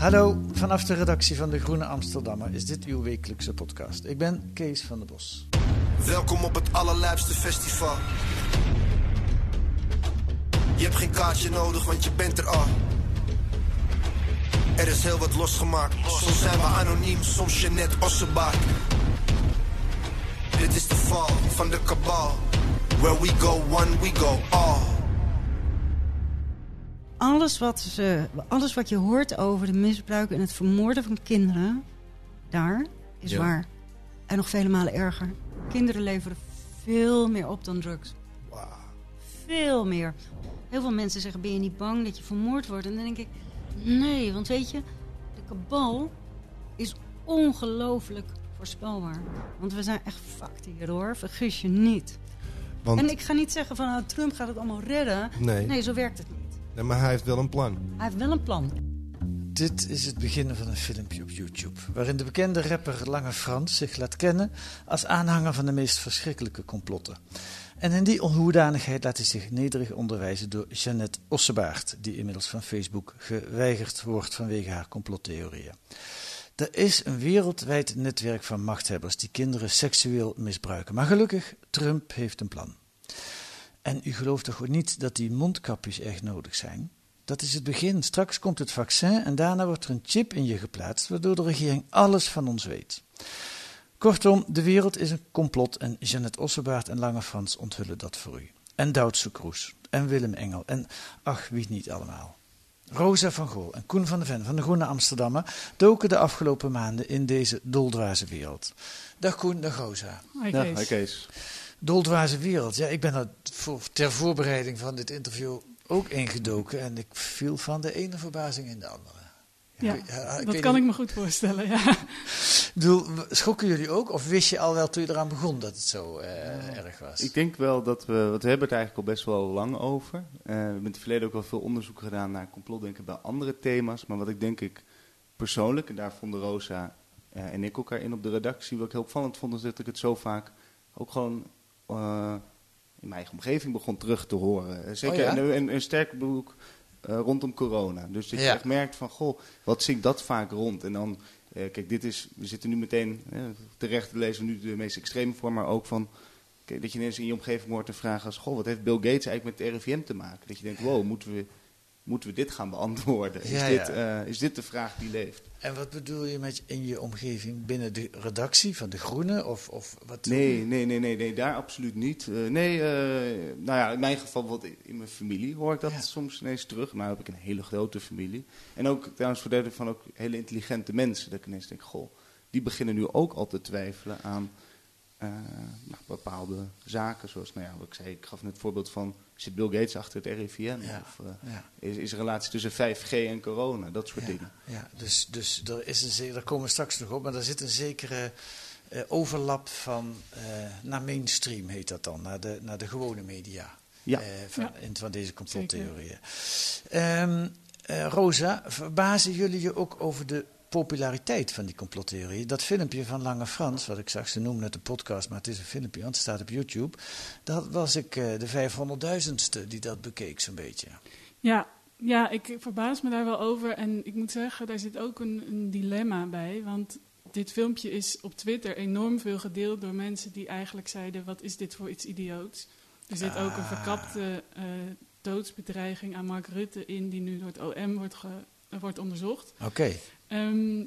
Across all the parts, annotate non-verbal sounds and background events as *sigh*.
Hallo, vanaf de redactie van De Groene Amsterdammer is dit uw wekelijkse podcast. Ik ben Kees van der Bos. Welkom op het allerlijpste festival. Je hebt geen kaartje nodig, want je bent er al. Er is heel wat losgemaakt. Soms zijn we anoniem, soms Jeanette Ossebaard. Dit is de val van de kabal. Where we go one, we go all. Alles wat, ze, alles wat je hoort over de misbruik en het vermoorden van kinderen, daar is Ja. waar. En nog vele malen erger. Kinderen leveren veel meer op dan drugs. Veel meer. Heel veel mensen zeggen, ben je niet bang dat je vermoord wordt? En dan denk ik, nee, want weet je, de kabal is ongelooflijk voorspelbaar. Want we zijn echt fucked hier hoor, vergis je niet. Want, En ik ga niet zeggen van, nou, Trump gaat het allemaal redden. nee, Nee, zo werkt het niet. Nee, maar hij heeft wel een plan. Hij heeft wel een plan. Dit is het begin van een filmpje op YouTube, waarin de bekende rapper Lange Frans zich laat kennen als aanhanger van de meest verschrikkelijke complotten. En in die onhoedanigheid laat hij zich nederig onderwijzen door Jeannette Ossebaard, die inmiddels van Facebook geweigerd wordt vanwege haar complottheorieën. Er is een wereldwijd netwerk van machthebbers die kinderen seksueel misbruiken. Maar gelukkig, Trump heeft een plan. En u gelooft toch ook niet dat die mondkapjes echt nodig zijn? Dat is het begin. Straks komt het vaccin en daarna wordt er een chip in je geplaatst, waardoor de regering alles van ons weet. Kortom, de wereld is een complot en Jeannette Ossebaard en Lange Frans onthullen dat voor u. En Duitse Kroes en Willem Engel en ach, wie niet allemaal. Rosa van Gool en Koen van de Ven van de Groene Amsterdammer doken de afgelopen maanden in deze doldwaze wereld. Dag Koen, dag Rosa. Dag, hi Kees. Doldwaze wereld. Ja, ik ben er voor, ter voorbereiding van dit interview ook ingedoken en ik viel van de ene verbazing in de andere. Ja, ik- ja, ik dat kan niet- ik me goed voorstellen, ja. Ik bedoel, schokken jullie ook? Of wist je al wel toen je eraan begon dat het zo eh, erg was? Ik denk wel dat we, want we hebben het eigenlijk al best wel lang over. Eh, we hebben in het verleden ook wel veel onderzoek gedaan naar complotdenken bij andere thema's. Maar wat ik denk ik persoonlijk, en daar vonden Rosa eh, en ik elkaar in op de redactie, wat ik heel opvallend vond, is dat ik het zo vaak ook gewoon eh, in mijn eigen omgeving begon terug te horen. Eh, Zeker Oh ja? een, een, een sterk boek eh, rondom corona. Dus dat je echt merkt van, goh, wat zingt dat vaak rond? En dan, kijk, dit is, we zitten nu meteen, terecht lezen we nu de meest extreme vorm, maar ook van, kijk, dat je ineens in je omgeving hoort een vraag als, goh, wat heeft Bill Gates eigenlijk met de RIVM te maken? Dat je denkt, wow, moeten we, moeten we dit gaan beantwoorden? Is, Ja, dit, eh, is dit de vraag die leeft? En wat bedoel je met in je omgeving? Binnen de redactie van De Groene? Of, of wat? Nee, nee, nee, nee, nee, daar absoluut niet. Eh, nee, eh, nou ja, in mijn geval, wat in mijn familie hoor ik dat Ja. soms ineens terug. Nou heb ik een hele grote familie. En ook trouwens voor derde van ook hele intelligente mensen. Dat ik ineens denk, goh, die beginnen nu ook al te twijfelen aan nou, bepaalde zaken. Zoals, nou ja, wat ik zei, ik gaf net het voorbeeld van, zit Bill Gates achter het RIVM? Ja, Of eh, ja, is, is er een relatie tussen 5G en corona? Dat soort ja, dingen. ja. Dus, dus er is een, daar komen we straks nog op, maar er zit een zekere eh, overlap van eh, naar mainstream, heet dat dan, naar de, naar de gewone media. Ja. eh, van, Ja. in, van deze complottheorieën. Ehm, eh, Rosa, verbazen jullie je ook over de populariteit van die complottheorieën? Dat filmpje van Lange Frans, wat ik zag, ze noemen het een podcast, maar het is een filmpje, want het staat op YouTube. Dat was ik eh, de 500.000ste die dat bekeek, zo'n beetje. Ja, ja, ik verbaas me daar wel over. En ik moet zeggen, daar zit ook een, een dilemma bij. Want dit filmpje is op Twitter enorm veel gedeeld door mensen die eigenlijk zeiden: wat is dit voor iets idioots? Er zit ook een Ah. verkapte eh, doodsbedreiging aan Mark Rutte in, die nu door het OM wordt, ge- wordt onderzocht. Oké. Ehm,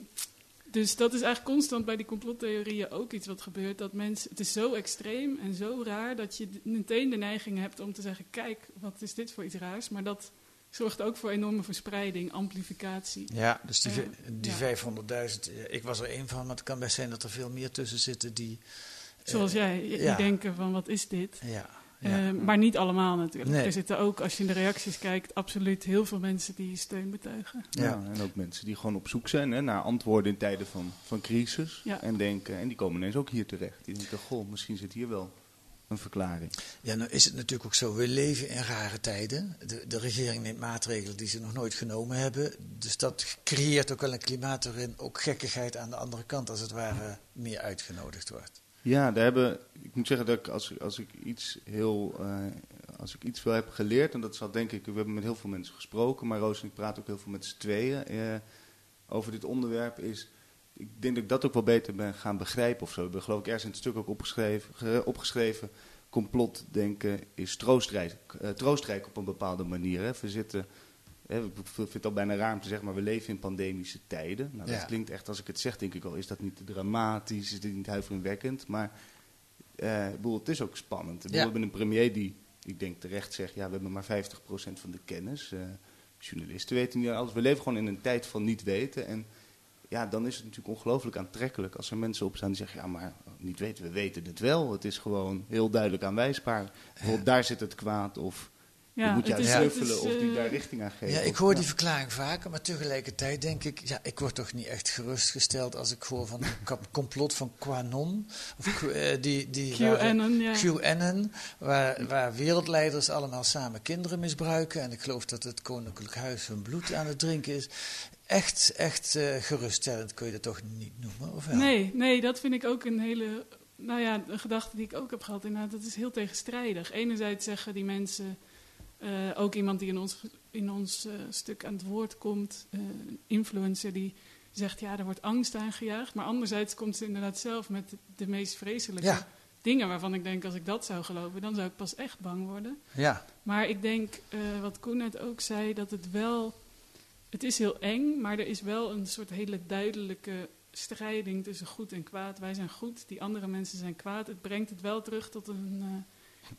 dus dat is eigenlijk constant bij die complottheorieën ook iets wat gebeurt. Dat mensen, het is zo extreem en zo raar dat je meteen de neiging hebt om te zeggen: kijk, wat is dit voor iets raars? Maar dat zorgt ook voor enorme verspreiding, amplificatie. Ja, dus die, Eh, die ja. 500.000, eh, ik was er één van, maar het kan best zijn dat er veel meer tussen zitten die... eh, Zoals jij, die ja. denken van wat is dit? Ja, Eh, maar niet allemaal natuurlijk. Nee. Er zitten ook, als je in de reacties kijkt, absoluut heel veel mensen die steun betuigen. Ja. Ja. en ook mensen die gewoon op zoek zijn hè, naar antwoorden in tijden van, van crisis. Ja. En, denken, en die komen ineens ook hier terecht. Die denken, goh, misschien zit hier wel een verklaring. Ja, nou is het natuurlijk ook zo. We leven in rare tijden. De, de regering neemt maatregelen die ze nog nooit genomen hebben. Dus dat creëert ook wel een klimaat waarin ook gekkigheid aan de andere kant, als het ware, meer uitgenodigd wordt. Ja, daar hebben, ik moet zeggen dat ik, als, als ik iets heel, eh, als ik iets wel heb geleerd, en dat zal denk ik, we hebben met heel veel mensen gesproken, maar Roos en ik praten ook heel veel met z'n tweeën eh, over dit onderwerp, is, ik denk dat ik dat ook wel beter ben gaan begrijpen of zo. We hebben geloof ik ergens in het stuk ook opgeschreven, ge- opgeschreven complotdenken is troostrijk, eh, troostrijk op een bepaalde manier. Hè. We zitten, hè, ik vind het al bijna raar om te zeggen, maar we leven in pandemische tijden. Nou, dat Ja. klinkt echt, als ik het zeg, denk ik al, is dat niet te dramatisch, is dit niet huiveringwekkend? Maar eh, ik bedoel, het is ook spannend. Bedoel, Ja. We hebben een premier die, ik denk terecht zegt, ja, we hebben maar 50% van de kennis. Eh, journalisten weten niet alles. We leven gewoon in een tijd van niet weten. En ja, dan is het natuurlijk ongelooflijk aantrekkelijk als er mensen opstaan die zeggen, ja, maar niet weten, we weten het wel. Het is gewoon heel duidelijk aanwijsbaar. Bijvoorbeeld, daar zit het kwaad of Ja, je moet is- het snuffelen of die eh, daar richting aan geven. Ja, ik hoor die verklaring vaker, maar tegelijkertijd denk ik, ja, ik word toch niet echt gerustgesteld als ik hoor van een complot van Quanon, of eh, die, die QAnon, ja. QAnon, waar, waar wereldleiders allemaal samen kinderen misbruiken en ik geloof dat het Koninklijk Huis hun bloed aan het drinken is. Echt, echt eh, geruststellend kun je dat toch niet noemen, of wel? Nee, nee, dat vind ik ook een hele, nou ja, een gedachte die ik ook heb gehad. Inderdaad, dat is heel tegenstrijdig. Enerzijds zeggen die mensen, ook iemand die in ons, in ons eh, stuk aan het woord komt, eh, een influencer die zegt, ja, er wordt angst aangejaagd. Maar anderzijds komt ze inderdaad zelf met de meest vreselijke Ja. dingen waarvan ik denk, als ik dat zou geloven, dan zou ik pas echt bang worden. Ja, Maar ik denk, eh, wat Koen net ook zei, dat het wel... Het is heel eng, maar er is wel een soort hele duidelijke strijding tussen goed en kwaad. Wij zijn goed, die andere mensen zijn kwaad. Het brengt het wel terug tot een, eh,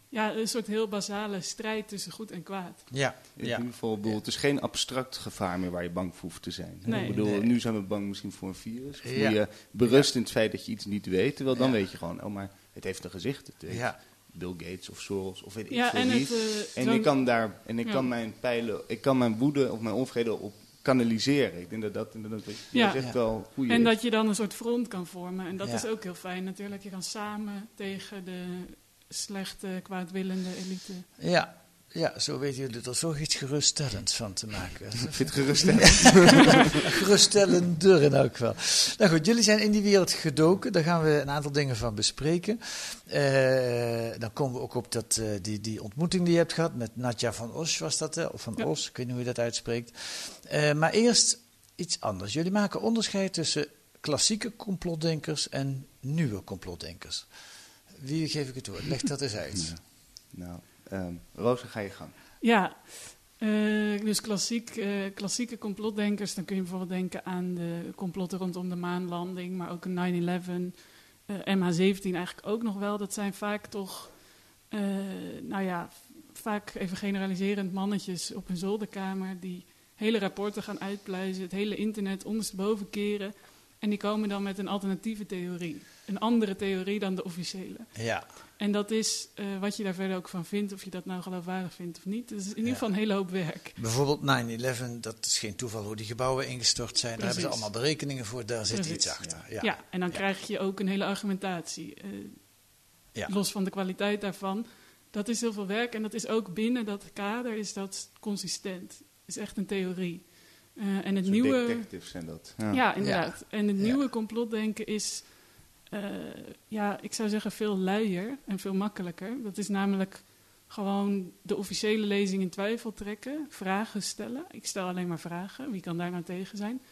ja, een soort heel basale strijd tussen goed en kwaad. ja, In ja. ieder geval, ik bedoel, het is geen abstract gevaar meer waar je bang voor hoeft te zijn. Nee. ik bedoel, Nee. nu zijn we bang misschien voor een virus. Of Ja. je berust in het feit dat je iets niet weet. Terwijl dan Ja. weet je gewoon, oh maar het heeft een gezicht. Het heeft Ja. Bill Gates of Soros of weet ik Ja, veel en het, eh, en ik kan daar, en ik Ja. kan mijn pijlen, ik kan mijn woede of mijn onvrede op kanaliseren. Ik denk dat dat inderdaad Ja. ja. echt Ja. wel goed En is. dat je dan een soort front kan vormen. En dat Ja. is ook heel fijn natuurlijk. Je kan samen tegen de slechte, kwaadwillende elite. Ja, ja, zo weten jullie er toch iets geruststellends van te maken. Ik *laughs* vind het geruststellend. *laughs* Geruststellender in elk geval. Nou goed, jullie zijn in die wereld gedoken. Daar gaan we een aantal dingen van bespreken. Eh, dan komen we ook op dat, eh, die, die ontmoeting die je hebt gehad met Nadja van Os, was dat? hè? Of van Ja. Os, ik weet niet hoe je dat uitspreekt. Eh, maar eerst iets anders. Jullie maken onderscheid tussen klassieke complotdenkers en nieuwe complotdenkers. Wie geef ik het woord? Leg dat eens uit. *laughs* Ja. Nou, ehm Rosa, ga je gang. Ja, eh, dus klassiek, eh, klassieke complotdenkers, dan kun je bijvoorbeeld denken aan de complotten rondom de maanlanding, maar ook een 9-11, eh, MH17 eigenlijk ook nog wel. Dat zijn vaak toch, eh, nou ja, vaak even generaliserend mannetjes op een zolderkamer die hele rapporten gaan uitpluizen, het hele internet ondersteboven keren. En die komen dan met een alternatieve theorie. Een andere theorie dan de officiële. Ja, En dat is eh, wat je daar verder ook van vindt, of je dat nou geloofwaardig vindt of niet. Het is in ieder Ja. geval een hele hoop werk. bijvoorbeeld 9-11, dat is geen toeval hoe die gebouwen ingestort zijn. Daar hebben ze Precies. allemaal berekeningen voor, daar zit Precies. iets achter. Ja. Ja, en dan krijg je ook een hele argumentatie. eh, Ja. Los van de kwaliteit daarvan. Dat is heel veel werk en dat is ook binnen dat kader is dat consistent. Het is echt een theorie. Eh, en het nieuwe... detectives zijn dat. Ja, inderdaad. En het Ja. nieuwe complotdenken is, eh, ja, ik zou zeggen veel luier en veel makkelijker. Dat is namelijk gewoon de officiële lezing in twijfel trekken, vragen stellen. Ik stel alleen maar vragen, wie kan daar nou tegen zijn?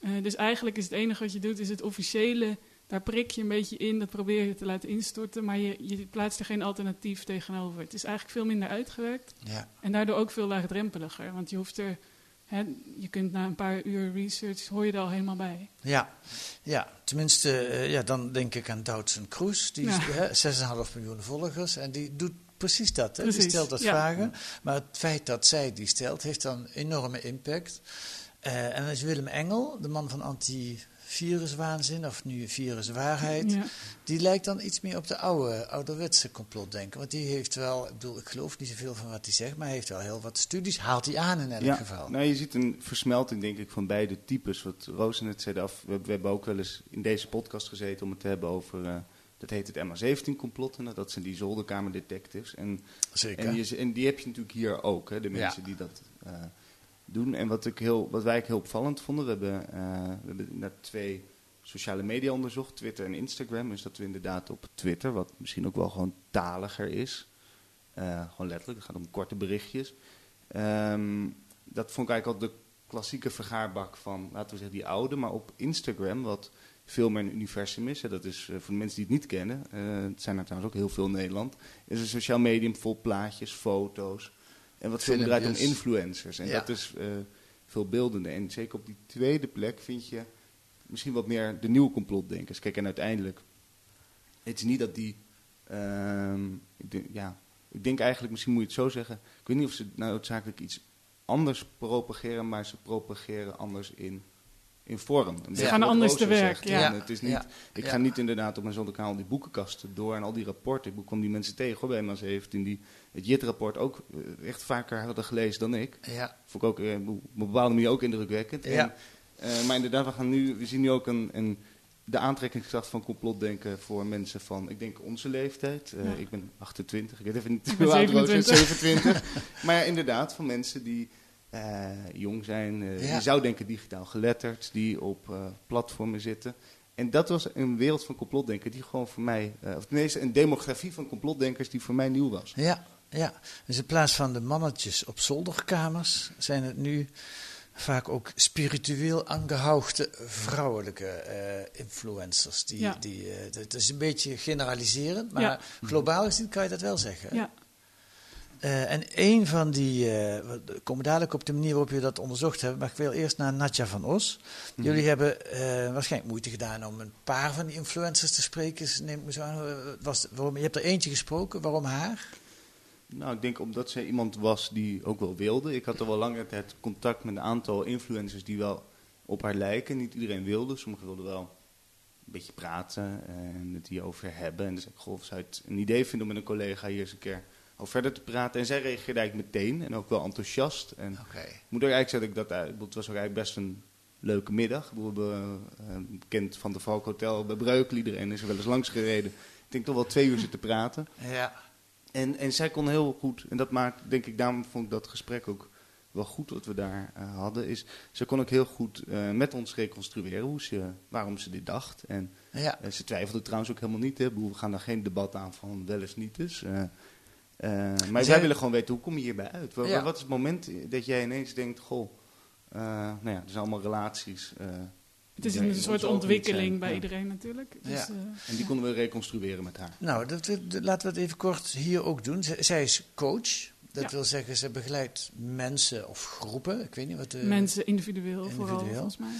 Eh, dus eigenlijk is het enige wat je doet, is het officiële, daar prik je een beetje in, dat probeer je te laten instorten, maar je, je plaatst er geen alternatief tegenover. Het is eigenlijk veel minder uitgewerkt. Ja. En daardoor ook veel laagdrempeliger. Want je hoeft er, je kunt na een paar uur research, hoor je er al helemaal bij. Ja, ja. tenminste, eh, ja, dan denk ik aan Doutzen Kroes. Die is, Ja. hè, 6,5 miljoen volgers. En die doet precies dat. Hè? Precies, Die stelt dat ja. vragen. Maar het feit dat zij die stelt, heeft dan enorme impact. Eh, en dan is Willem Engel, de man van antiviruswaanzin, of nu viruswaarheid, Ja. die lijkt dan iets meer op de oude, ouderwetse complotdenker. Want die heeft wel, ik bedoel, ik geloof niet zoveel van wat hij zegt, maar hij heeft wel heel wat studies, haalt hij aan in elk ja, geval. Nou, je ziet een versmelting, denk ik, van beide types. Wat Roos net zei, af, we, we hebben ook wel eens in deze podcast gezeten om het te hebben over... eh, dat heet het MH17-complot. En dat zijn die zolderkamerdetectives. En, Zeker. En, je, en die heb je natuurlijk hier ook, hè, de mensen Ja. die dat eh, doen. En wat, ik heel, wat wij heel opvallend vonden, we hebben, eh, we hebben net twee sociale media onderzocht, Twitter en Instagram. Is dat we inderdaad op Twitter, wat misschien ook wel gewoon taliger is, eh, gewoon letterlijk, het gaat om korte berichtjes. Ehm, dat vond ik eigenlijk al de klassieke vergaarbak van, laten we zeggen, die oude. Maar op Instagram, wat veel meer een universum is, hè, dat is eh, voor de mensen die het niet kennen, het zijn er trouwens ook heel veel in Nederland, is een sociaal medium vol plaatjes, foto's. En wat veel draait om influencers. En Ja. dat is eh, veel beeldender. En zeker op die tweede plek vind je misschien wat meer de nieuwe complotdenkers. Kijk, en uiteindelijk, het is niet dat die, ehm, ik denk, ja, ik denk eigenlijk, misschien moet je het zo zeggen, ik weet niet of ze nou noodzakelijk iets anders propageren, maar ze propageren anders in, in vorm. Beetje gaan anders te werk, ja. En Het is niet, Ja. Ik Ja. ga niet inderdaad op mijn zolderkanaal die boekenkasten door en al die rapporten. Ik kwam die mensen tegen hoor, bij MS17 die het JIT-rapport ook eh, echt vaker hadden gelezen dan ik. Ja. Vond ik ook eh, op een bepaalde manier ook indrukwekkend. Ja. En, eh, maar inderdaad, we, gaan nu, we zien nu ook een, een, de aantrekkingskracht van complotdenken voor mensen van, ik denk onze leeftijd. Eh, Ja. Ik ben 28, ik weet even niet hoe oud Roos is, 27. 27. *laughs* maar ja, inderdaad, van mensen die eh, jong zijn. eh, Ja. Je zou denken digitaal geletterd, die op eh, platformen zitten. En dat was een wereld van complotdenken die gewoon voor mij, eh, of tenminste een demografie van complotdenkers die voor mij nieuw was. Ja, ja. Dus in plaats van de mannetjes op zolderkamers zijn het nu vaak ook spiritueel aangehauchte vrouwelijke eh, influencers. Die, Ja. die, eh, dat is een beetje generaliserend, maar Ja. globaal gezien kan je dat wel zeggen. Ja. Eh, en een van die, eh, we komen dadelijk op de manier waarop je dat onderzocht hebt, maar ik wil eerst naar Natja van Os. Mhm. Jullie hebben eh, waarschijnlijk moeite gedaan om een paar van die influencers te spreken. Neem ik me zo aan, was, waarom, je hebt er eentje gesproken, waarom haar? Nou, ik denk omdat zij iemand was die ook wel wilde. Ik had al wel langere tijd contact met een aantal influencers die wel op haar lijken. Niet iedereen wilde, sommigen wilden wel een beetje praten en het hierover hebben. En dus ik goh, zou het een idee vinden om met een collega hier eens een keer over verder te praten. En zij reageerde eigenlijk meteen en ook wel enthousiast. En moet ook eigenlijk zeggen dat ik dat, eh, het was ook eigenlijk best een leuke middag. We hebben eh, bekend van de Valk Hotel bij Breukelen. Iedereen is er wel eens langs gereden. Ik denk toch wel twee uur zitten praten. Ja. En, en zij kon heel goed, en dat maakt, denk ik, daarom vond ik dat gesprek ook wel goed wat we daar eh, hadden, is ze kon ook heel goed met ons reconstrueren hoe ze, waarom ze dit dacht. En Ja. ze twijfelde trouwens ook helemaal niet. Hè. We gaan daar geen debat aan van wel eens niet dus. Eh, maar zij- willen gewoon weten, hoe kom je hierbij uit? Wa- Ja. Wat is het moment dat jij ineens denkt, goh, eh, nou ja, er zijn allemaal relaties. eh, Het is een soort ontwikkeling bij Ja. iedereen natuurlijk. Dus, Ja. eh, En die konden we reconstrueren met haar. Nou, dat, dat- laten we het even kort hier ook doen. Z- zij is coach. Dat Ja. wil zeggen, ze begeleidt mensen of groepen. Ik weet niet wat de... mensen individueel, vooral, volgens mij.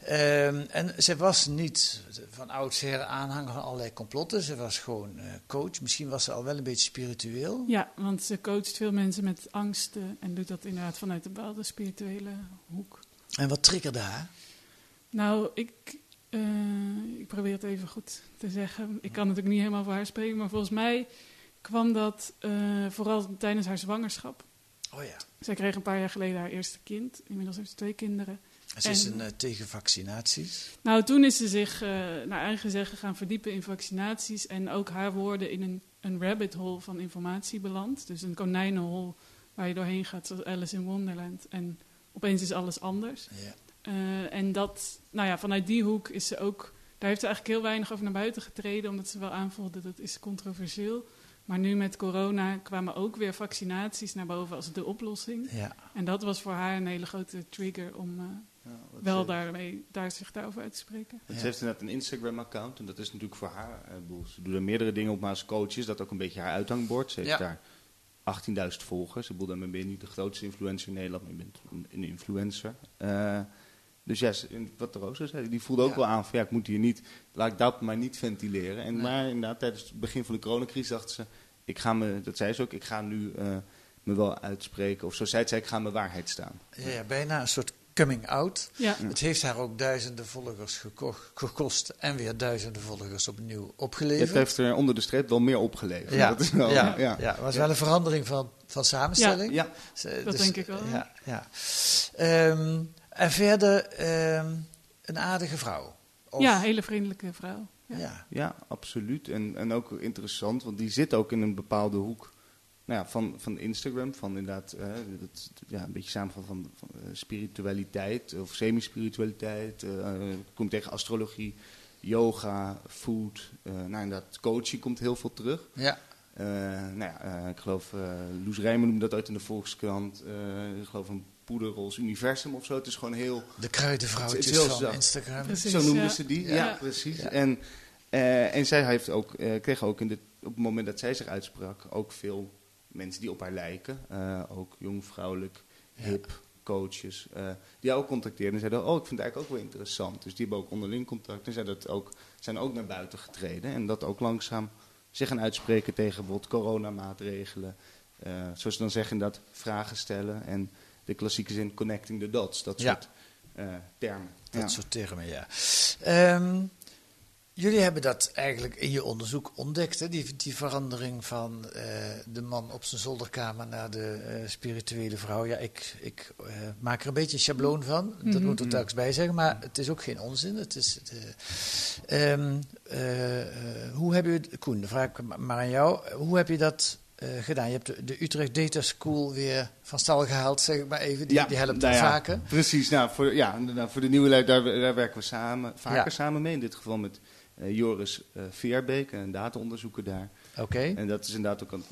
Ehm, en ze was niet van oudsher aanhanger van allerlei complotten. Ze was gewoon eh, coach. Misschien was ze al wel een beetje spiritueel. Ja, want ze coacht veel mensen met angsten en doet dat inderdaad vanuit een bepaalde spirituele hoek. En wat triggerde haar? Nou, ik, eh, ik probeer het even goed te zeggen. Ik kan natuurlijk niet helemaal voor haar spreken, maar volgens mij kwam dat eh, vooral tijdens haar zwangerschap. Oh ja. Zij kreeg een paar jaar geleden haar eerste kind. Inmiddels heeft ze twee kinderen. Ze is En- een, eh, tegen vaccinaties. Nou, toen is ze zich eh, naar eigen zeggen gaan verdiepen in vaccinaties en ook haar woorden in een, een rabbit hole van informatie beland. Dus een konijnenhol waar je doorheen gaat, zoals Alice in Wonderland. En opeens is alles anders. Ja. En dat, nou ja, vanuit die hoek is ze ook, daar heeft ze eigenlijk heel weinig over naar buiten getreden, omdat ze wel aanvoelde dat is controversieel. Maar nu met corona kwamen ook weer vaccinaties naar boven als de oplossing. Ja. En dat was voor haar een hele grote trigger om eh, Ja, wel daarmee, daar zich daarover uit te spreken. Ze heeft inderdaad een Instagram-account en dat is natuurlijk voor haar. eh, bedoel, ze doet er meerdere dingen op, maar als coach is dat ook een beetje haar uithangbord. Ze heeft Ja. daar 18.000 volgers. Ik bedoel, daarmee ben je niet de grootste influencer in Nederland, maar je bent een, influencer. Eh, dus ja, wat de Rosa zei, die voelde ook Ja. wel aan van ja, ik moet hier niet, laat ik dat maar niet ventileren. En Nee. maar inderdaad, tijdens het begin van de coronacrisis dacht ze, ik ga me, dat zei ze ook, ik ga nu eh, me wel uitspreken. Of zo zei het, zei ik ga mijn waarheid staan. Ja, ja, bijna een soort coming out. Ja. Het heeft haar ook duizenden volgers geko- gekost en weer duizenden volgers opnieuw opgeleverd. Het heeft er onder de streep wel meer opgeleverd. Ja, *laughs* dat is wel, ja, ja. ja. het was wel een verandering van, van samenstelling. Ja, Ze- dat denk ik wel, Ja, ja. Ehm, en verder ehm, een aardige vrouw. Of- Ja, hele vriendelijke vrouw. Ja. ja. Absoluut. En, en ook interessant, want die zit ook in een bepaalde hoek nou ja, van, van Instagram. Van inderdaad, eh, dat, ja, een beetje samenvat van, van eh, spiritualiteit of semi-spiritualiteit. eh, komt tegen astrologie, yoga, food. eh nou, inderdaad, coaching komt heel veel terug. Ja. Eh, nou ja, eh, ik geloof, Loes Rijmen noemde dat uit in de Volkskrant. Eh, ik geloof een poederrols universum of zo. Het is gewoon heel... De kruidenvrouwtjes Het is heel van zacht. Instagram. Precies, Zo noemden ja. ze die, Ja. precies. Ja. En, eh, en zij heeft ook, eh, kreeg ook in de, op het moment dat zij zich uitsprak ook veel mensen die op haar lijken. Eh, ook jong, vrouwelijk, hip, coaches. eh, die haar ook contacteerden en zeiden, oh ik vind het eigenlijk ook wel interessant. Dus die hebben ook onderling contact en zijn, dat ook, zijn ook naar buiten getreden. En dat ook langzaam zich gaan uitspreken tegen bijvoorbeeld coronamaatregelen. Eh zoals ze dan zeggen, dat vragen stellen en de klassieke zin connecting the dots. Dat Ja. soort eh, termen. Dat Ja. soort termen, ja. Ehm, jullie hebben dat eigenlijk in je onderzoek ontdekt, hè? Die, die verandering van eh, de man op zijn zolderkamer naar de eh, spirituele vrouw. Ja, ik, ik eh, maak er een beetje een schabloon van, dat Mhm. moet ik er telkens bij zeggen, maar het is ook geen onzin. Het is, eh, ehm, eh, eh, hoe heb je, Koen, dan vraag maar aan jou, hoe heb je dat eh, gedaan? Je hebt de, de Utrecht Data School weer van stal gehaald, zeg ik maar even, die, die helpt nou ja, vaker. Precies, nou, voor, ja, inderdaad, voor de nieuwe lui, daar, daar werken we samen, vaker Ja. samen mee. In dit geval met eh, Joris eh Veerbeek, een dataonderzoeker daar. Oké, En dat is inderdaad ook een.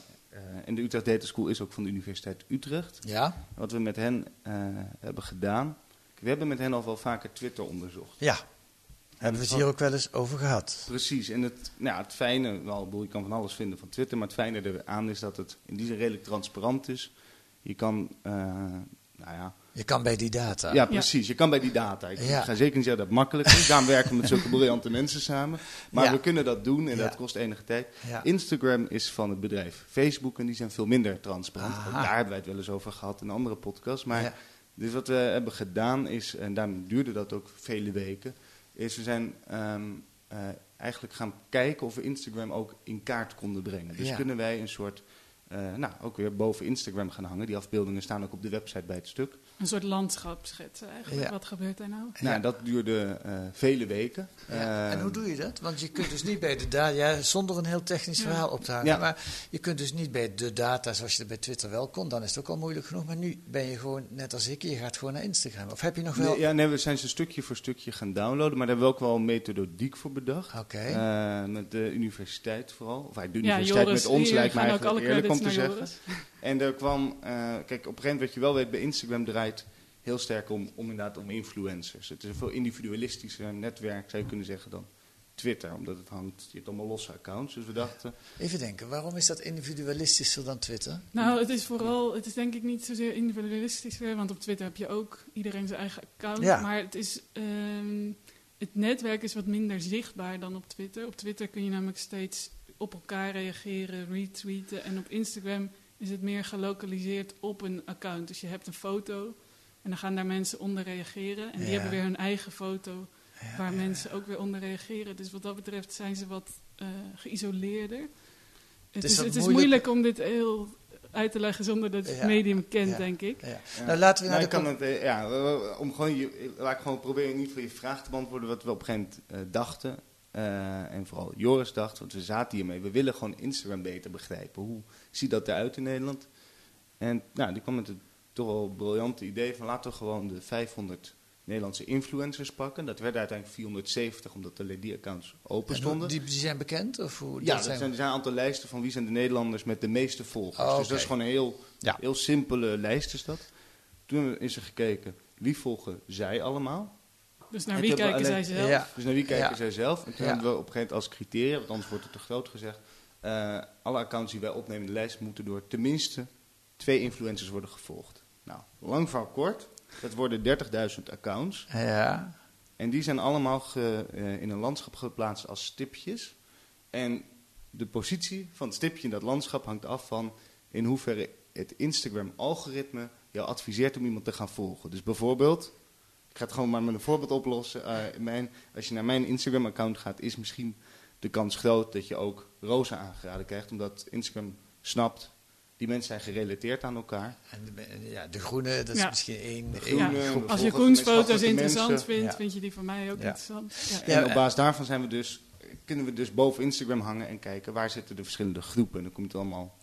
en de Utrecht Data School is ook van de Universiteit Utrecht. ja. Wat we met hen hebben gedaan. We hebben met hen al wel vaker Twitter onderzocht. Ja, hebben we het hier ook wel eens over gehad. Precies, en het, nou, ja, het fijne, wel, je kan van alles vinden van Twitter, maar het fijne eraan is dat het in die zin redelijk transparant is. Je kan, eh, nou ja, Je kan bij die data. Ja, precies. Je kan bij die data. Ik Ja. ga zeker niet zeggen dat het makkelijk is. Daarom werken we met zulke *laughs* briljante mensen samen. Maar Ja. we kunnen dat doen en dat kost enige tijd. Instagram is van het bedrijf Facebook en die zijn veel minder transparant. Daar hebben wij het wel eens over gehad in andere podcasts. Maar dus wat we hebben gedaan is, en daarom duurde dat ook vele weken, is we zijn ehm, eh, eigenlijk gaan kijken of we Instagram ook in kaart konden brengen. Dus Ja. kunnen wij een soort, eh, nou ook weer boven Instagram gaan hangen. Die afbeeldingen staan ook op de website bij het stuk. Een soort landschap schetsen eigenlijk. Ja. Wat gebeurt er nou? Nou, dat duurde eh, vele weken. Ja, en Eh, hoe doe je dat? Want je kunt dus niet bij de data, ja, zonder een heel technisch Ja. verhaal op te hangen, Ja. maar je kunt dus niet bij de data zoals je er bij Twitter wel kon, dan is het ook al moeilijk genoeg. Maar nu ben je gewoon, net als ik, je gaat gewoon naar Instagram. Of heb je nog wel... Nee, ja, nee, we zijn ze stukje voor stukje gaan downloaden, maar daar hebben we ook wel een methodiek voor bedacht. Oké. Eh, met de universiteit vooral. Of de Ja, universiteit Joris, met ons lijkt ook eigenlijk alle eerlijk om te zeggen. Joris. En er kwam, eh, kijk, op een gegeven moment wat je wel weet, bij Instagram draait heel sterk om, om inderdaad om influencers. Het is een veel individualistischer netwerk, zou je kunnen zeggen, dan Twitter. Omdat het hangt, je hebt allemaal losse accounts. Dus we dachten, Even denken, waarom is dat individualistischer dan Twitter? Nou, het is vooral, het is denk ik niet zozeer individualistisch weer, want op Twitter heb je ook iedereen zijn eigen account. Ja. Maar het is, ehm, het netwerk is wat minder zichtbaar dan op Twitter. Op Twitter kun je namelijk steeds op elkaar reageren, retweeten. En op Instagram is het meer gelokaliseerd op een account. Dus je hebt een foto en dan gaan daar mensen onder reageren. En die Ja. hebben weer hun eigen foto Ja, waar ja, mensen ook weer onder reageren. Dus wat dat betreft zijn ze wat eh, geïsoleerder. Het, is het is moeilijk- om dit heel uit te leggen zonder dat je het Ja, medium kent, ja. denk ik. Ja. Ja. Nou, laten we naar Nou, de... ik kan het, eh, ja, om gewoon je, laat ik gewoon proberen in ieder geval je vraag te beantwoorden wat we op een gegeven moment eh, dachten. Eh, en vooral Joris dacht, want we zaten hiermee. We willen gewoon Instagram beter begrijpen. Hoe ziet dat eruit in Nederland? En nou, die kwam met het toch wel briljante idee van laten we gewoon de 500 Nederlandse influencers pakken. Dat werden uiteindelijk 470, omdat alleen die accounts open stonden. die, die zijn bekend? Of hoe, Ja, er zijn, er zijn een aantal lijsten van wie zijn de Nederlanders met de meeste volgers. Oh, Dus dat is gewoon een heel, Ja. heel simpele lijst is dat. Toen is er gekeken, wie volgen zij allemaal? Dus naar wie kijken zij zelf? Ja. Dus naar wie kijken Ja. zij zelf? En toen Ja. hebben we op een gegeven moment als criterium, want anders wordt het te groot gezegd... eh, alle accounts die wij opnemen in de lijst moeten door tenminste twee influencers worden gevolgd. Nou, lang van kort, dat worden 30.000 accounts. Ja, En die zijn allemaal ge- eh, in een landschap geplaatst als stipjes. En de positie van het stipje in dat landschap hangt af van in hoeverre het Instagram-algoritme jou adviseert om iemand te gaan volgen. Dus bijvoorbeeld, ga het gewoon maar met een voorbeeld oplossen. Uh, mijn, als je naar mijn Instagram-account gaat, is misschien de kans groot dat je ook Rosa aangeraden krijgt, omdat Instagram snapt die mensen zijn gerelateerd aan elkaar. En de, ja, de groene, dat is misschien één. Ja. Als je Koens foto's interessant vindt, vind je die van mij ook interessant. En op basis daarvan zijn we dus, kunnen we dus boven Instagram hangen en kijken waar zitten de verschillende groepen. En dan komt het allemaal.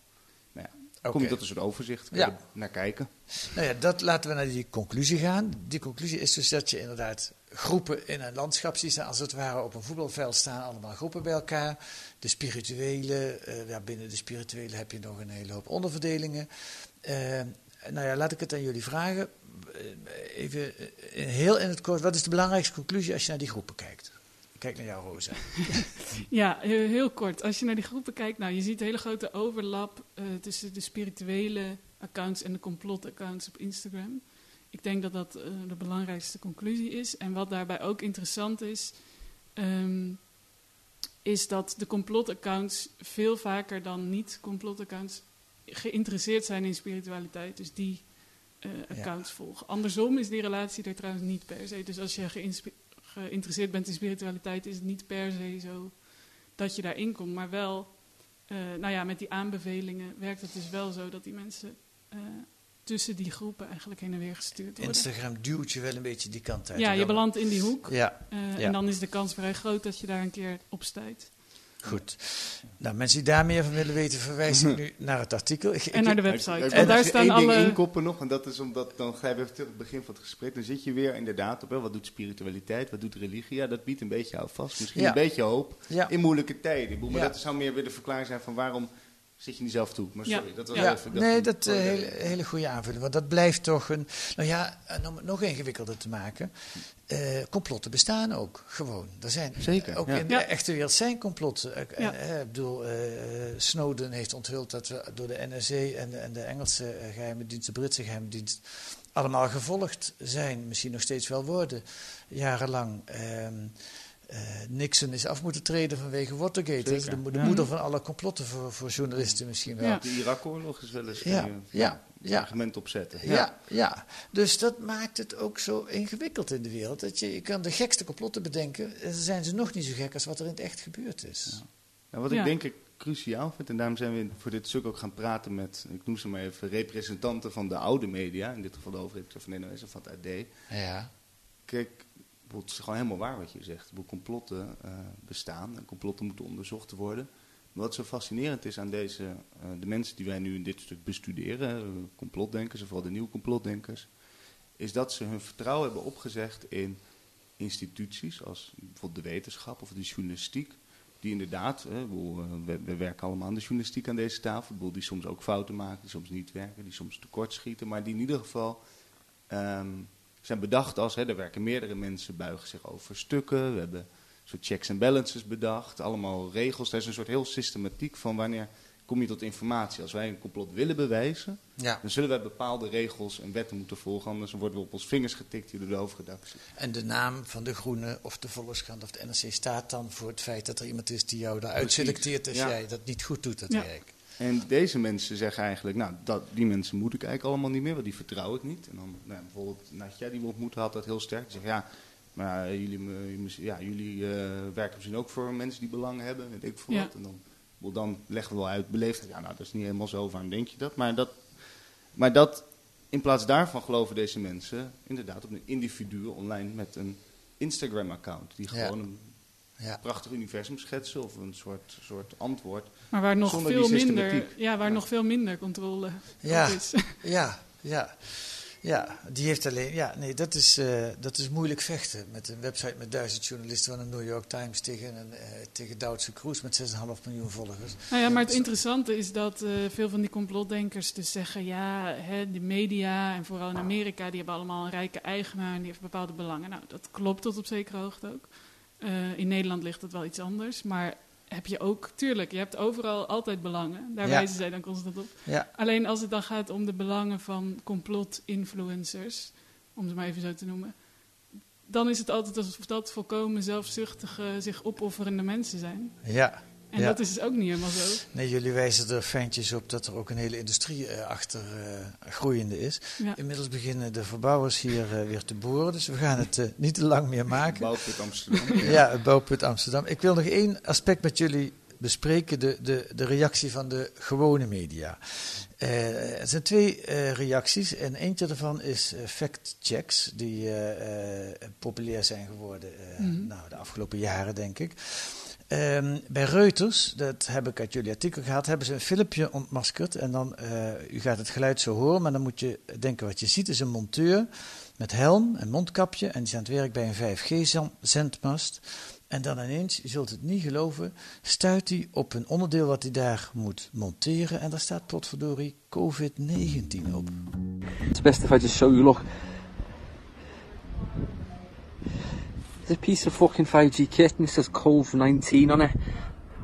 Kom je tot een soort overzicht ja. naar kijken. Nou ja, dat laten we naar die conclusie gaan. Die conclusie is dus dat je inderdaad groepen in een landschap ziet, als het ware op een voetbalveld staan, allemaal groepen bij elkaar. De spirituele, uh, ja, binnen de spirituele heb je nog een hele hoop onderverdelingen. Uh, nou ja, laat ik het aan jullie vragen. Uh, even heel in het kort, wat is de belangrijkste conclusie als je naar die groepen kijkt? Kijk naar jou, Rosa. *laughs* ja, heel kort. Als je naar die groepen kijkt, nou, je ziet een hele grote overlap uh, tussen de spirituele accounts en de complotaccounts op Instagram. Ik denk dat dat uh, de belangrijkste conclusie is. En wat daarbij ook interessant is, um, is dat de complotaccounts veel vaker dan niet-complotaccounts geïnteresseerd zijn in spiritualiteit. Dus die uh, accounts ja. volgen. Andersom is die relatie er trouwens niet per se. Dus als je geïnspireerd geïnteresseerd bent in spiritualiteit, is het niet per se zo dat je daarin komt. Maar wel, uh, nou ja, met die aanbevelingen werkt het dus wel zo dat die mensen uh, tussen die groepen eigenlijk heen en weer gestuurd worden. Instagram duwt je wel een beetje die kant uit. Ja, je belandt in die hoek. Ja. Uh, ja. En dan is de kans vrij groot dat je daar een keer op stijgt. Goed. Nou, mensen die daar meer van willen weten, verwijs ik nu naar het artikel. Ik, en naar de website. Ik, en daar staan alle... inkoppen nog, en dat is omdat, dan ga je even terug het begin van het gesprek, dan zit je weer inderdaad op, hè, wat doet spiritualiteit, wat doet religie? Ja, dat biedt een beetje houvast, misschien ja. een beetje hoop ja. in moeilijke tijden. Maar dat zou meer weer de verklaring zijn van waarom zit je niet zelf toe. Maar sorry, ja. dat was ja. even... Dat nee, dat is uh, hele, hele goede aanvulling. Want dat blijft toch een... Nou ja, om het nog ingewikkelder te maken. Uh, complotten bestaan ook, gewoon. Er zijn, Zeker, ook ja. in de echte wereld zijn complotten. Uh, ik bedoel, Snowden heeft onthuld dat we door de NSA en de, en de Engelse geheime dienst, de Britse geheime dienst, allemaal gevolgd zijn. Misschien nog steeds wel worden, jarenlang. Ehm, uh, Nixon is af moeten treden vanwege Watergate. De, de, de, moeder van alle complotten voor, voor journalisten misschien wel. Ja. De Irak-oorlog is wel eens ja. een ja. ja. argument opzetten. Ja. ja. Ja, dus dat maakt het ook zo ingewikkeld in de wereld. Dat je, je kan de gekste complotten bedenken. En dan zijn ze nog niet zo gek als wat er in het echt gebeurd is. Ja. wat ik denk ik cruciaal vind, en daarom zijn we voor dit stuk ook gaan praten met, ik noem ze maar even, representanten van de oude media. In dit geval de overheid van NOS of van het AD. Ja. Kijk, het is gewoon helemaal waar wat je zegt. De complotten uh, bestaan en complotten moeten onderzocht worden. Wat zo fascinerend is aan deze, uh, de mensen die wij nu in dit stuk bestuderen, uh, complotdenkers, vooral de nieuwe complotdenkers, is dat ze hun vertrouwen hebben opgezegd in instituties als bijvoorbeeld de wetenschap of de journalistiek. Die inderdaad, we, we, werken allemaal aan de journalistiek aan deze tafel, die soms ook fouten maken, die soms niet werken, die soms tekortschieten, maar die in ieder geval um, zijn bedacht als, hè, er werken meerdere mensen, buigen zich over stukken. We hebben een soort checks en balances bedacht, allemaal regels. Er is een soort heel systematiek van wanneer kom je tot informatie. Als wij een complot willen bewijzen, ja. dan zullen wij bepaalde regels en wetten moeten volgen. Anders worden we op ons vingers getikt hier door de hoofdredactie. En de naam van de Groene of de Volkskrant of de NRC staat dan voor het feit dat er iemand is die jou daaruit selecteert als ja. jij dat niet goed doet, dat ja. werk. En deze mensen zeggen eigenlijk, nou, dat, die mensen moet ik eigenlijk allemaal niet meer, want die vertrouw ik niet. En dan nou, bijvoorbeeld Natja, die we ontmoeten, had dat heel sterk. Die zegt, ja, maar jullie, ja, jullie uh, werken misschien ook voor mensen die belangen hebben, weet ik veel ja. wat. En dan, dan leggen we wel uit, beleefd, ja, nou, dat is niet helemaal zo, waarom denk je dat? Maar dat, maar dat, in plaats daarvan geloven deze mensen inderdaad op een individu online met een Instagram-account, die gewoon een ja. prachtig universum schetsen of een soort, soort antwoord. Maar waar nog veel minder, ja, waar nog veel minder controle ja. is. *laughs* Ja, ja. Ja, die heeft alleen. Ja, nee, dat is, uh, dat is moeilijk vechten. Met een website met duizend journalisten van de New York Times tegen, een, uh, tegen Duitse Kroes met 6,5 miljoen volgers. Nou ja, maar het interessante is dat uh, veel van die complotdenkers dus zeggen: ja, hè, de media en vooral in Amerika, die hebben allemaal een rijke eigenaar en die heeft bepaalde belangen. Nou, dat klopt tot op zekere hoogte ook. Uh, in Nederland ligt het wel iets anders, maar heb je ook, tuurlijk, je hebt overal altijd belangen. Daar ja. wijzen zij dan constant op. Ja. Alleen als het dan gaat om de belangen van complot-influencers, om ze maar even zo te noemen, dan is het altijd alsof dat volkomen zelfzuchtige, zich opofferende mensen zijn. Ja. En Ja. dat is dus ook niet helemaal zo. Nee, jullie wijzen er fijntjes op dat er ook een hele industrie eh, achter eh, groeiende is. Ja. Inmiddels beginnen de verbouwers hier eh, weer te boren, dus we gaan het *laughs* niet te lang meer maken. Bouwput Amsterdam. Ja, het bouwput Amsterdam. Ik wil nog één aspect met jullie bespreken, de, de, de reactie van de gewone media. Eh, er zijn twee eh, reacties en eentje daarvan is eh, fact-checks, die eh, eh, populair zijn geworden eh, Mhm. nou, de afgelopen jaren, denk ik. Ehm, bij Reuters, dat heb ik uit jullie artikel gehad, hebben ze een filmpje ontmaskerd. En dan, eh, u gaat het geluid zo horen, maar dan moet je denken wat je ziet is een monteur met helm en mondkapje. En die is aan het werk bij een 5G-zendmast. En dan ineens, je zult het niet geloven, stuit hij op een onderdeel wat hij daar moet monteren. En daar staat potverdorie COVID-19 op. It's best if I just show you, look. There's a piece of fucking 5G kit and it says COVID-19 on it.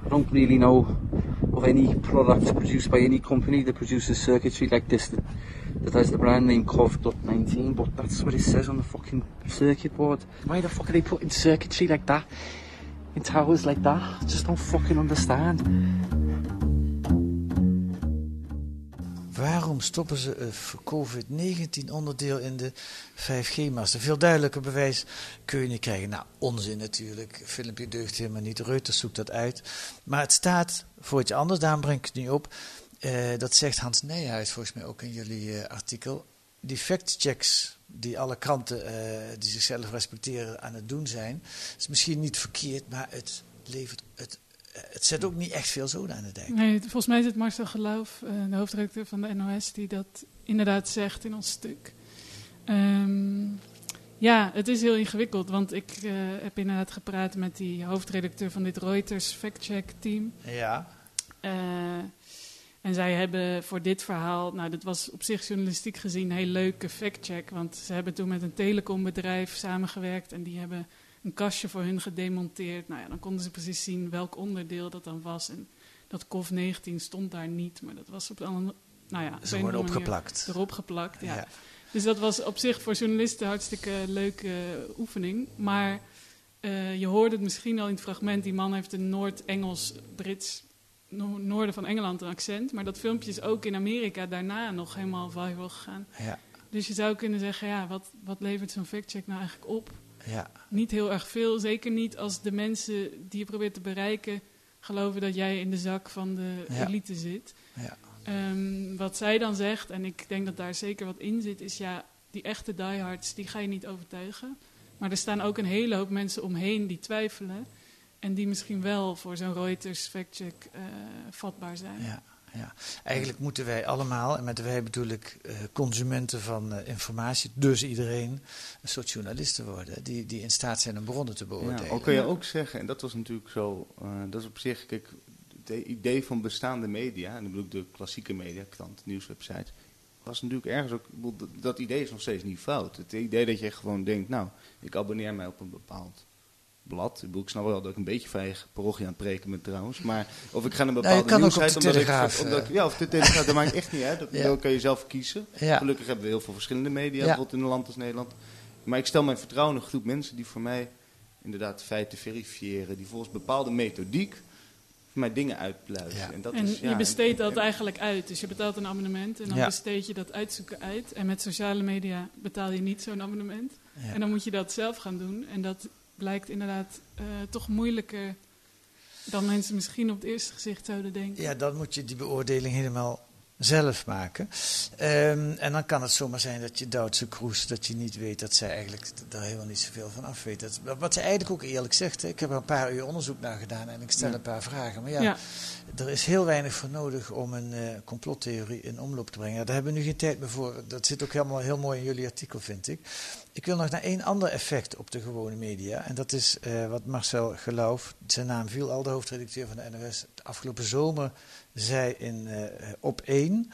I don't really know of any product produced by any company that produces circuitry like this that, that has the brand name COVID-19, but that's what it says on the fucking circuit board. Why the fuck are they putting circuitry like that in towers like that? I just don't fucking understand. Waarom stoppen ze een COVID-19 onderdeel in de 5G-mast? Een veel duidelijker bewijs kun je niet krijgen. Nou, onzin natuurlijk. Filmpje deugt helemaal niet. Reuters zoekt dat uit. Maar het staat voor iets anders, daarom breng ik het nu op. Eh, dat zegt Hans Nijhuis volgens mij ook in jullie eh, artikel. Die fact-checks die alle kranten eh, die zichzelf respecteren aan het doen zijn, is misschien niet verkeerd, maar het levert het. Eh, Het zet ook niet echt veel zoden aan de dijk. Nee, volgens mij is het Marcel Geloof, eh, de hoofdredacteur van de NOS, die dat inderdaad zegt in ons stuk. Ehm, ja, het is heel ingewikkeld, want ik eh, heb inderdaad gepraat met die hoofdredacteur van dit Reuters fact-check team. Ja. En zij hebben voor dit verhaal, nou dat was op zich journalistiek gezien een heel leuke fact-check. Want ze hebben toen met een telecombedrijf samengewerkt en die hebben een kastje voor hun gedemonteerd. Nou ja, dan konden ze precies zien welk onderdeel dat dan was. En dat COV-19 stond daar niet, maar dat was op een, nou ja, Ze worden opgeplakt. Erop geplakt, ja. Ja. Dus dat was op zich voor journalisten een hartstikke leuke oefening. Maar eh, je hoorde het misschien al in het fragment. Die man heeft een Noord-Engels-Brits, no- noorden van Engeland een accent. Maar dat filmpje is ook in Amerika daarna nog helemaal viral gegaan. Ja. Dus je zou kunnen zeggen, ja, wat, wat levert zo'n factcheck nou eigenlijk op? Ja. Niet heel erg veel. Zeker niet als de mensen die je probeert te bereiken... geloven dat jij in de zak van de Ja. elite zit. Ja. Ehm, wat zij dan zegt, en ik denk dat daar zeker wat in zit, is ja, die echte diehards, die ga je niet overtuigen. Maar er staan ook een hele hoop mensen omheen die twijfelen. En die misschien wel voor zo'n Reuters factcheck eh vatbaar zijn. Ja, ja. Eigenlijk moeten wij allemaal, en met wij bedoel ik eh, consumenten van eh, informatie, dus iedereen, een soort journalisten worden. Die, die in staat zijn om bronnen te beoordelen. Ja, al kun je ook zeggen, en dat was natuurlijk zo, eh, dat is op zich, kijk, het idee van bestaande media, en dan bedoel ik de klassieke media, krant, nieuwswebsites, was natuurlijk ergens ook, dat idee is nog steeds niet fout. Het idee dat je gewoon denkt, nou, ik abonneer mij op een bepaald blad. Ik, bedoel, ik snap wel dat ik een beetje eigen parochie aan het preken ben trouwens, maar of ik ga naar een Nou, bepaalde kan ook op nieuwsite, de omdat ik- Telegraaf, omdat ik, eh. ja, of de Telegraaf, dat maakt echt niet uit. Dat, *laughs* Ja. Kan je zelf kiezen. Ja. Gelukkig hebben we heel veel verschillende media, Ja. bijvoorbeeld in een land als Nederland. Maar ik stel mijn vertrouwen in een groep mensen die voor mij inderdaad feiten verifiëren, die volgens bepaalde methodiek voor mij dingen uitpluizen. En, dat en is, ja, je besteedt en- dat eigenlijk uit. Dus je betaalt een abonnement en dan Ja. besteed je dat uitzoeken uit. En met sociale media betaal je niet zo'n abonnement. Ja. En dan moet je dat zelf gaan doen. En dat blijkt inderdaad eh, toch moeilijker dan mensen misschien op het eerste gezicht zouden denken. Ja, dan moet je die beoordeling helemaal zelf maken. Ehm, en dan kan het zomaar zijn dat je Duitse kroes, dat je niet weet dat zij eigenlijk daar helemaal niet zoveel van af weet. Dat, wat ze eigenlijk ook eerlijk zegt. Hè. Ik heb er een paar uur onderzoek naar gedaan en ik stel Ja. een paar vragen. Maar ja, Ja. er is heel weinig voor nodig om een eh, complottheorie in omloop te brengen. Daar hebben we nu geen tijd meer voor. Dat zit ook helemaal heel mooi in jullie artikel, vind ik. Ik wil nog naar één ander effect op de gewone media. En dat is eh, wat Marcel Geloof, zijn naam viel al, de hoofdredacteur van de NOS, afgelopen zomer zei in eh, op 1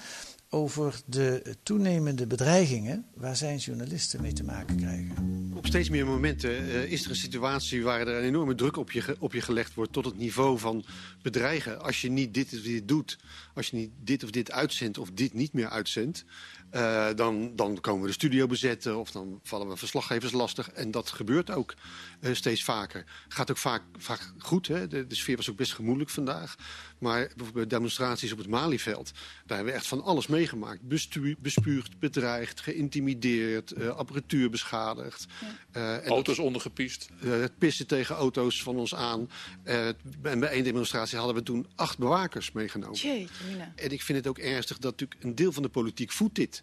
over de toenemende bedreigingen waar zijn journalisten mee te maken krijgen. Op steeds meer momenten eh, is er een situatie waar er een enorme druk op je, op je gelegd wordt tot het niveau van bedreigen. Als je niet dit of dit doet, als je niet dit of dit uitzendt of dit niet meer uitzendt, Eh, dan, dan komen we de studio bezetten of dan vallen we verslaggevers lastig. En dat gebeurt ook eh, steeds vaker. Gaat ook vaak, vaak goed. Hè? De, de sfeer was ook best gemoedelijk vandaag. Maar bijvoorbeeld bij demonstraties op het Malieveld... daar hebben we echt van alles meegemaakt. Bestu bespuugd, bedreigd, geïntimideerd, eh, apparatuur beschadigd. en auto's ondergepiest. het pissen tegen auto's van ons aan. en bij één demonstratie hadden we toen acht bewakers meegenomen. Jeetje, en ik vind het ook ernstig dat natuurlijk een deel van de politiek voedt dit.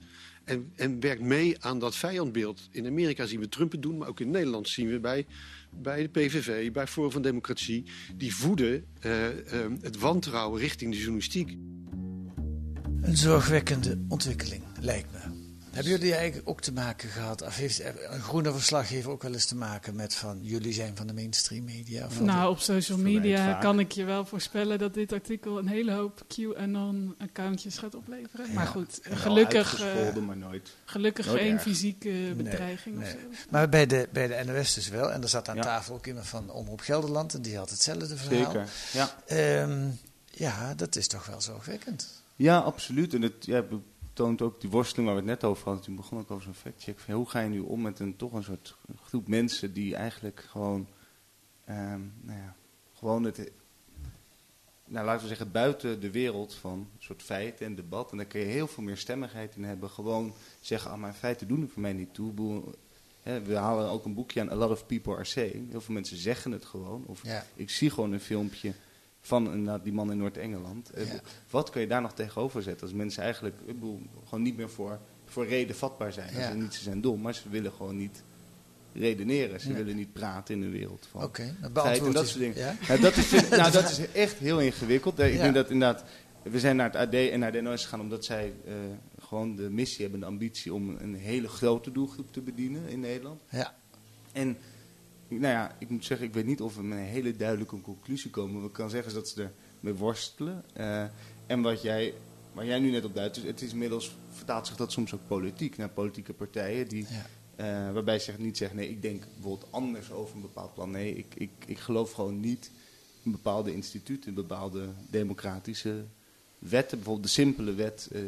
En, en werkt mee aan dat vijandbeeld. In Amerika zien we Trump het doen, maar ook in Nederland zien we bij, bij de PVV, bij Forum van Democratie, die voeden uh, uh, het wantrouwen richting de journalistiek. Een zorgwekkende ontwikkeling, lijkt me. Hebben jullie eigenlijk ook te maken gehad, of heeft een groene verslaggever ook wel eens te maken met van jullie zijn van de mainstream media? nou, op social media kan ik je wel voorspellen dat dit artikel een hele hoop QAnon-accountjes gaat opleveren. Maar goed, gelukkig, uh, maar nooit, gelukkig geen fysieke bedreiging nee, nee. Maar bij de, bij de NOS dus wel, en er zat aan tafel ook iemand van Omroep Gelderland en die had hetzelfde verhaal. Zeker, ja. Um, ja, dat is toch wel zorgwekkend. Ja, absoluut. En het, ja, toont ook die worsteling waar we het net over hadden. Toen begon ik over zo'n factcheck. Hoe ga je nu om met een toch een soort groep mensen die eigenlijk gewoon, um, nou ja, gewoon het, nou laten we zeggen, buiten de wereld van soort feiten en debat. En daar kun je heel veel meer stemmigheid in hebben. Gewoon zeggen, ah, maar feiten doen er voor mij niet toe. we halen ook een boekje aan A Lot of People Are Saying. Heel veel mensen zeggen het gewoon. Of ik zie gewoon een filmpje van die man in Noord-Engeland. Eh, wat kun je daar nog tegenover zetten als mensen eigenlijk ik bedoel, gewoon niet meer voor, voor reden vatbaar zijn? Ja. Ze, niet, ze zijn dom, maar ze willen gewoon niet redeneren. Ze willen niet praten in de wereld van Oké, okay, en dat soort dingen. Ja? dat, is, *laughs* nou, dat is echt heel ingewikkeld. Ik denk dat inderdaad, we zijn naar het AD en naar de NOS gegaan omdat zij uh, gewoon de missie hebben, de ambitie om een hele grote doelgroep te bedienen in Nederland. Ja. En nou ja, ik moet zeggen, ik weet niet of we met een hele duidelijke conclusie komen. Wat ik kan zeggen is dat ze ermee worstelen. Uh, en wat jij, waar jij nu net op duidt, het is inmiddels vertaalt zich dat soms ook politiek naar politieke partijen die. Uh, waarbij ze niet zeggen, nee, ik denk bijvoorbeeld anders over een bepaald plan. Nee, ik, ik, ik geloof gewoon niet in bepaalde instituten, in bepaalde democratische wetten. Bijvoorbeeld de simpele wet, uh,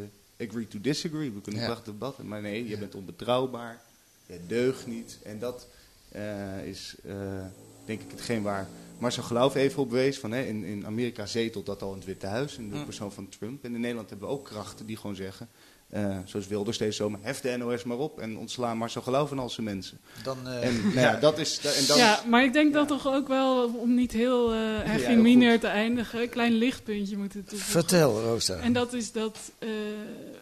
agree to disagree. We kunnen ja. prachtig debatten, maar nee, je bent onbetrouwbaar, je deugt niet. En dat, is uh, denk ik hetgeen waar Marcel Geloof even op wees. Van, hè, in, in Amerika zetelt dat al in het Witte Huis, in de persoon van Trump. En in Nederland hebben we ook krachten die gewoon zeggen... Uh, zoals Wilders deze zomer, hef de NOS maar op en ontslaan Marcel Geloof en al zijn mensen. Dan, uh, en nou ja, dat is... En dan ja, maar ik denk dat toch ook wel, om niet heel uh, te eindigen, een klein lichtpuntje moeten toevoegen. Vertel, Rosa. En dat is dat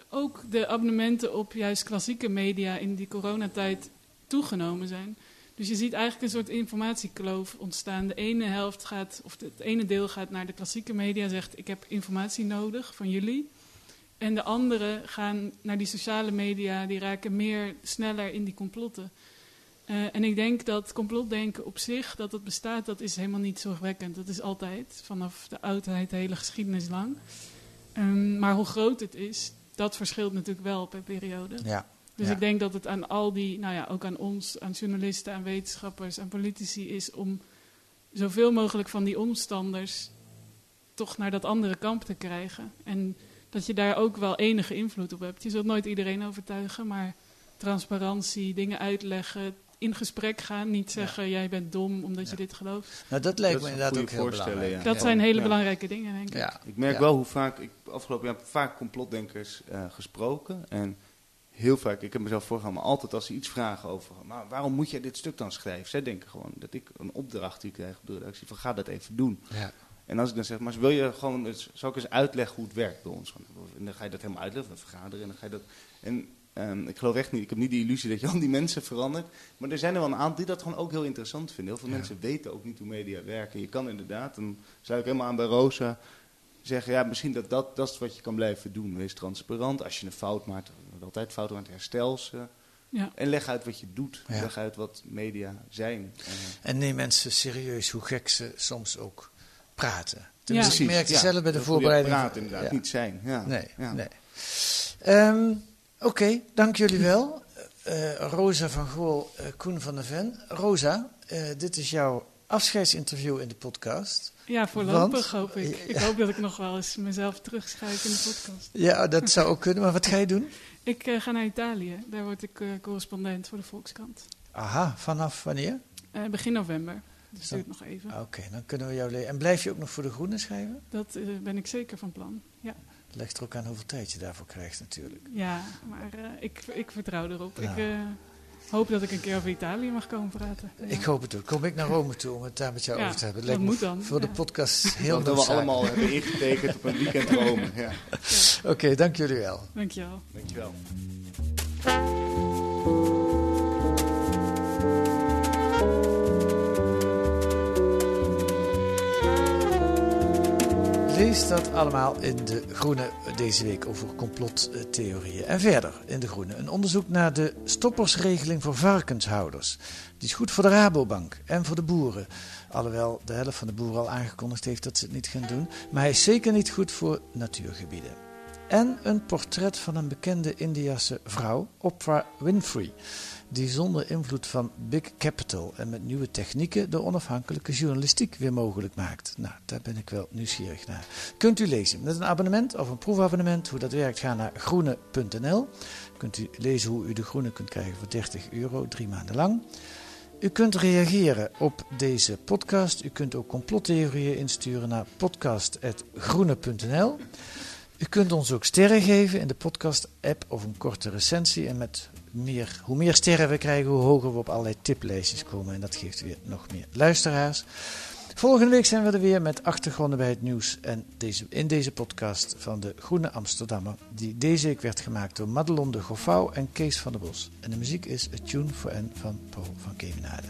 ook de abonnementen op juist klassieke media in die coronatijd toegenomen zijn. Dus je ziet eigenlijk een soort informatiekloof ontstaan. De ene helft gaat, of het ene deel gaat naar de klassieke media, zegt ik heb informatie nodig van jullie. En de andere gaan naar die sociale media, die raken meer sneller in die complotten. Uh, en ik denk dat complotdenken op zich, dat het bestaat, dat is helemaal niet zorgwekkend. Dat is altijd, vanaf de oudheid, de hele geschiedenis lang. Um, maar hoe groot het is, dat verschilt natuurlijk wel per periode. Ja. Dus ik denk dat het aan al die, nou ja, ook aan ons, aan journalisten, aan wetenschappers, aan politici is om zoveel mogelijk van die omstanders toch naar dat andere kamp te krijgen. En dat je daar ook wel enige invloed op hebt. Je zult nooit iedereen overtuigen, maar transparantie, dingen uitleggen, in gesprek gaan. Niet zeggen, jij bent dom omdat je dit gelooft. Nou, dat lijkt me inderdaad ook heel belangrijk. Ja. Dat zijn hele belangrijke dingen, denk ik. Ik merk wel hoe vaak, ik afgelopen jaar vaak complotdenkers uh, gesproken. En heel vaak, ik heb mezelf voorgenomen, altijd als ze iets vragen over, maar waarom moet jij dit stuk dan schrijven? Zij denken gewoon dat ik een opdracht die krijg op de redactie van ga dat even doen. Ja. En als ik dan zeg, maar wil je gewoon, eens, zal ik eens uitleggen hoe het werkt bij ons? En dan ga je dat helemaal uitleggen, we vergaderen en dan ga je dat... En um, ik geloof echt niet, ik heb niet de illusie dat je al die mensen verandert. Maar er zijn er wel een aantal die dat gewoon ook heel interessant vinden. Heel veel mensen weten ook niet hoe media werken. Je kan inderdaad, dan sluit ik helemaal aan bij Rosa, zeggen, ja, misschien dat, dat dat is wat je kan blijven doen. Wees transparant. Als je een fout maakt, altijd fouten aan het herstel ze. Ja. En leg uit wat je doet. Leg uit wat media zijn. En neem mensen serieus, hoe gek ze soms ook praten. Tenminste, ja. ik merk je zelf bij de voorbereiding. praten inderdaad, niet zijn. Ja. Nee, nee. Um, Oké, okay, dank jullie wel. Uh, Rosa van Gool, uh, Koen van der Ven. Rosa, uh, dit is jouw afscheidsinterview in de podcast. Ja, voorlopig hoop ik. Ik hoop dat ik nog wel eens mezelf terugschuif in de podcast. Ja, dat zou ook kunnen. Maar wat ga je doen? Ik uh, ga naar Italië. Daar word ik uh, correspondent voor de Volkskrant. Aha, vanaf wanneer? Uh, begin november. Dus duurt nog even. Oké, okay, dan kunnen we jou leren. En blijf je ook nog voor de Groene schrijven? Dat ben ik zeker van plan, ja. Ligt er ook aan hoeveel tijd je daarvoor krijgt natuurlijk. Ja, maar ik, ik vertrouw erop. Ik hoop dat ik een keer over Italië mag komen praten. Ja. Ik hoop het ook. Kom ik naar Rome toe om het daar met jou ja, over te hebben. Dat moet dan. Voor de podcast heel Dat we allemaal hebben ingetekend op een weekend Rome. Ja. *laughs* Oké, okay, dank jullie wel. Dank je wel. Dank je wel. Lees dat allemaal in De Groene deze week over complottheorieën. En verder in De Groene een onderzoek naar de stoppersregeling voor varkenshouders. Die is goed voor de Rabobank en voor de boeren. Alhoewel de helft van de boeren al aangekondigd heeft dat ze het niet gaan doen. Maar hij is zeker niet goed voor natuurgebieden. En een portret van een bekende Indiase vrouw, Oprah Winfrey die zonder invloed van Big Capital en met nieuwe technieken de onafhankelijke journalistiek weer mogelijk maakt. Nou, daar ben ik wel nieuwsgierig naar. Kunt u lezen met een abonnement of een proefabonnement. Hoe dat werkt, ga naar groene.nl. Kunt u lezen hoe u de groene kunt krijgen voor 30 euro, drie maanden lang. U kunt reageren op deze podcast. U kunt ook complottheorieën insturen naar podcast.groene.nl. U kunt ons ook sterren geven in de podcast-app of een korte recensie. En met meer, hoe meer sterren we krijgen, hoe hoger we op allerlei tiplijstjes komen. En dat geeft weer nog meer luisteraars. Volgende week zijn we er weer met achtergronden bij het nieuws. En deze, in deze podcast van de Groene Amsterdammer. Die deze week werd gemaakt door Madelon de Goffouw en Kees van der Bos. En de muziek is A Tune for N van Paul van Kemenade.